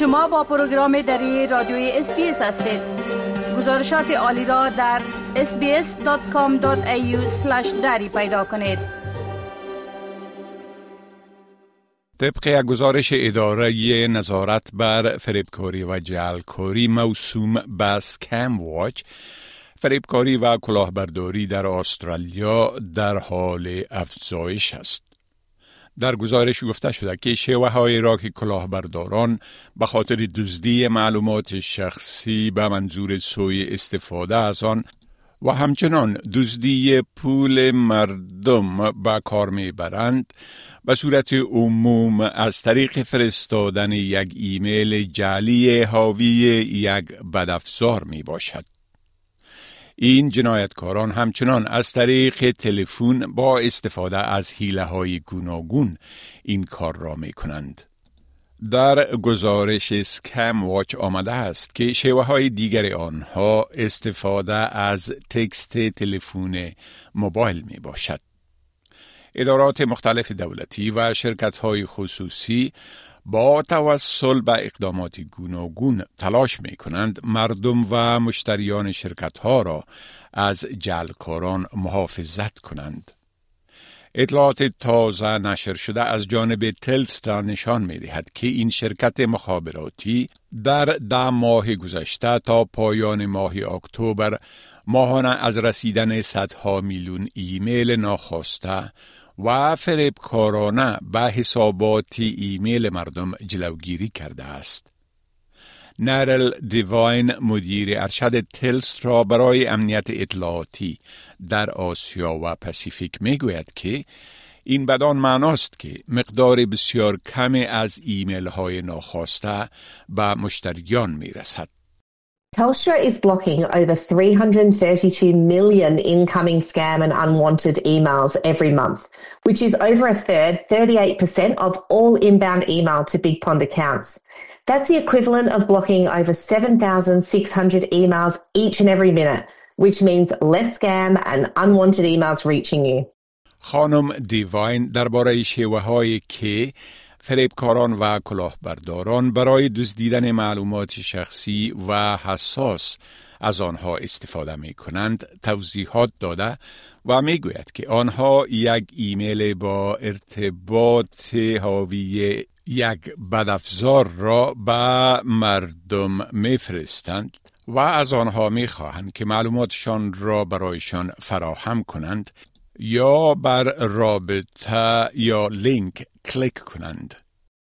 شما با پروگرام دری رادیوی SBS هستید گزارشات عالی را در sbs.com.au دری پیدا کنید طبق یک گزارش اداره نظارت بر فریبکاری و جعل‌کاری موسوم به Scamwatch فریبکاری و کلاهبرداری در استرالیا در حال افزایش است. در گزارش گفته شده که شیوه های را که کلاهبرداران به خاطر دزدی معلومات شخصی به منظور سوی استفاده از آن و همچنان دزدی پول مردم به کار می‌برند به صورت عموم از طریق فرستادن یک ایمیل جعلی حاوی یک بدافزار می باشد. این جنایتکاران همچنان از طریق تلفن با استفاده از حیله های گوناگون این کار را می کنند. در گزارش سکم واچ آمده است که شیوه های دیگر آنها استفاده از تکست تلفن موبایل می باشد. ادارات مختلف دولتی و شرکت های خصوصی با توسل به اقدامات گوناگون تلاش می کنند مردم و مشتریان شرکت ها را از جلکاران محافظت کنند. اطلاعات تازه نشر شده از جانب تلستا نشان می دهد که این شرکت مخابراتی در ده ماه گذشته تا پایان ماه اکتبر ماهانه از رسیدن صدها میلیون ایمیل ناخواسته و فریبکارانه به حسابات ایمیل مردم جلوگیری کرده است. نرل دیواین مدیر ارشد تلس را برای امنیت اطلاعاتی در آسیا و پسیفیک می گوید که این بدان معناست که مقدار بسیار کمی از ایمیل های ناخواسته به مشتریان می رسد. Telstra is blocking over three hundred and thirty-two million incoming scam and unwanted emails every month, which is over a third, 38% of all inbound email to Big Pond accounts. That's the equivalent of blocking over 7,600 emails each and every minute, which means less scam and unwanted emails reaching you. خانم دیواین درباره شیوه های که فریبکاران و کلاهبرداران برای دزدیدن معلومات شخصی و حساس از آنها استفاده می کنند توضیحات داده و می گوید که آنها یک ایمیل با ارتباط حاوی یک بدافزار را به مردم میفرستند و از آنها می خواهند که معلوماتشان را برایشان فراهم کنند. یا بر رابطه یا لینک کلیک کنند.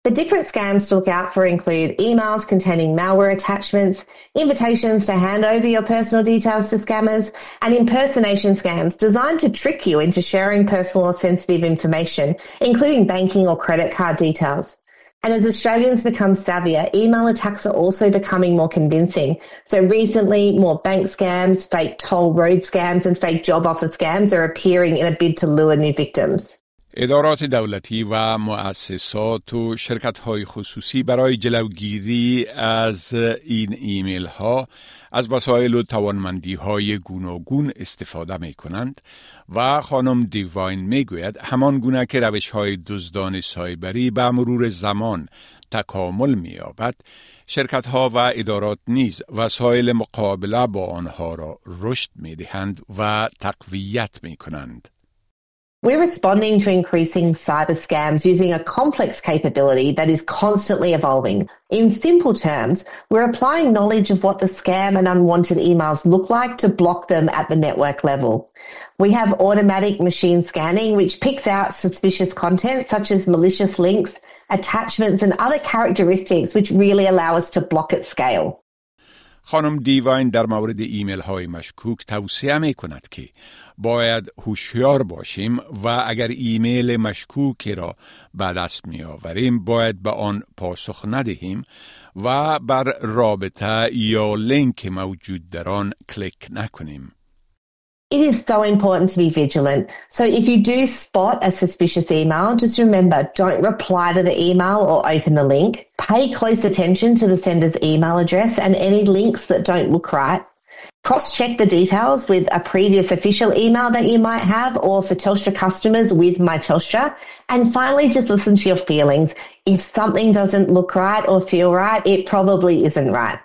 The different scams to look out for include emails containing malware attachments, invitations to hand over your personal details to scammers, and impersonation scams designed to trick you into sharing personal or sensitive information, including banking or credit card details. And as Australians become savvier, email attacks are also becoming more convincing. So recently, more bank scams, fake toll road scams, and fake job offer scams are appearing in a bid to lure new victims. ادارات دولتی و مؤسسات و شرکت های خصوصی برای جلوگیری از این ایمیل ها از وسایل و توانمندی های گوناگون استفاده می کنند و خانم دیواین می گوید همان گونه که روش های دزدان سایبری به مرور زمان تکامل می یابد شرکت ها و ادارات نیز وسایل مقابله با آنها را رشد می دهند و تقویت می کنند. We're responding to increasing cyber scams using a complex capability that is constantly evolving. In simple terms, we're applying knowledge of what the scam and unwanted emails look like to block them at the network level. We have automatic machine scanning, which picks out suspicious content such as malicious links, attachments, and other characteristics which really allow us to block at scale. خانم دیواین در مورد ایمیل های مشکوک توصیه می کند که باید هوشیار باشیم و اگر ایمیل مشکوکی را به دست می آوریم باید به آن پاسخ ندهیم و بر رابطه یا لینک موجود در آن کلیک نکنیم. It is so important to be vigilant. So if you do spot a suspicious email, just remember don't reply to the email or open the link. Pay close attention to the sender's email address and any links that don't look right. Cross check the details with a previous official email that you might have or for Telstra customers with My Telstra. And finally, just listen to your feelings. if something doesn't look right or feel right, it probably isn't right.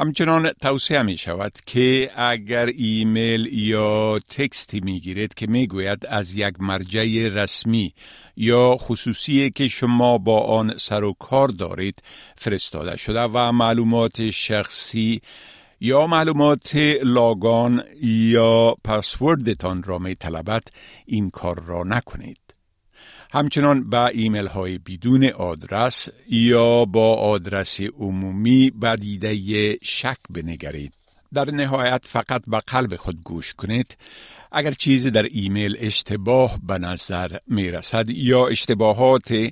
همچنان توصیه می شود که اگر ایمیل یا تکستی می گیرید که می گوید از یک مرجع رسمی یا خصوصی که شما با آن سر و کار دارید فرستاده شده و معلومات شخصی یا معلومات لاگان یا پسوردتان را می طلبد این کار را نکنید. همچنان با ایمیل های بدون آدرس یا با آدرس عمومی به دیده شک بنگرید. در نهایت فقط به قلب خود گوش کنید اگر چیزی در ایمیل اشتباه به نظر می رسد یا اشتباهات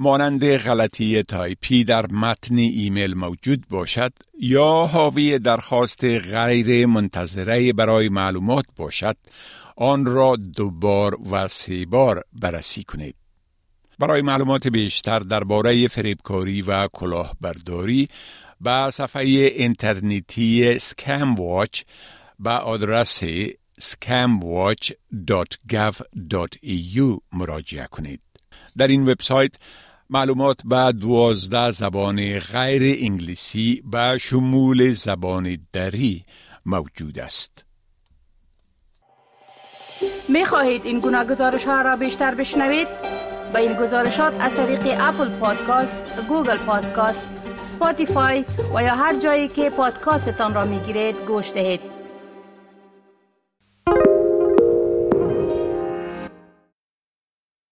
مانند غلطی تایپی در متن ایمیل موجود باشد یا حاوی درخواست غیر منتظره برای معلومات باشد آن را دوبار و سه بار بررسی کنید. برای معلومات بیشتر درباره فریبکاری و کلاهبرداری به صفحه اینترنتی Scamwatch به آدرس scamwatch.gov.au مراجعه کنید. در این وبسایت معلومات به دوازده زبان غیر انگلیسی به شمول زبان دری موجود است. می خواهید این گونه گزارش ها را بیشتر بشنوید؟ با این گزارشات از طریق Apple Podcast، Google Podcast، Spotify و یا هر جایی که پادکاستتان را می گیرید گوش دهید.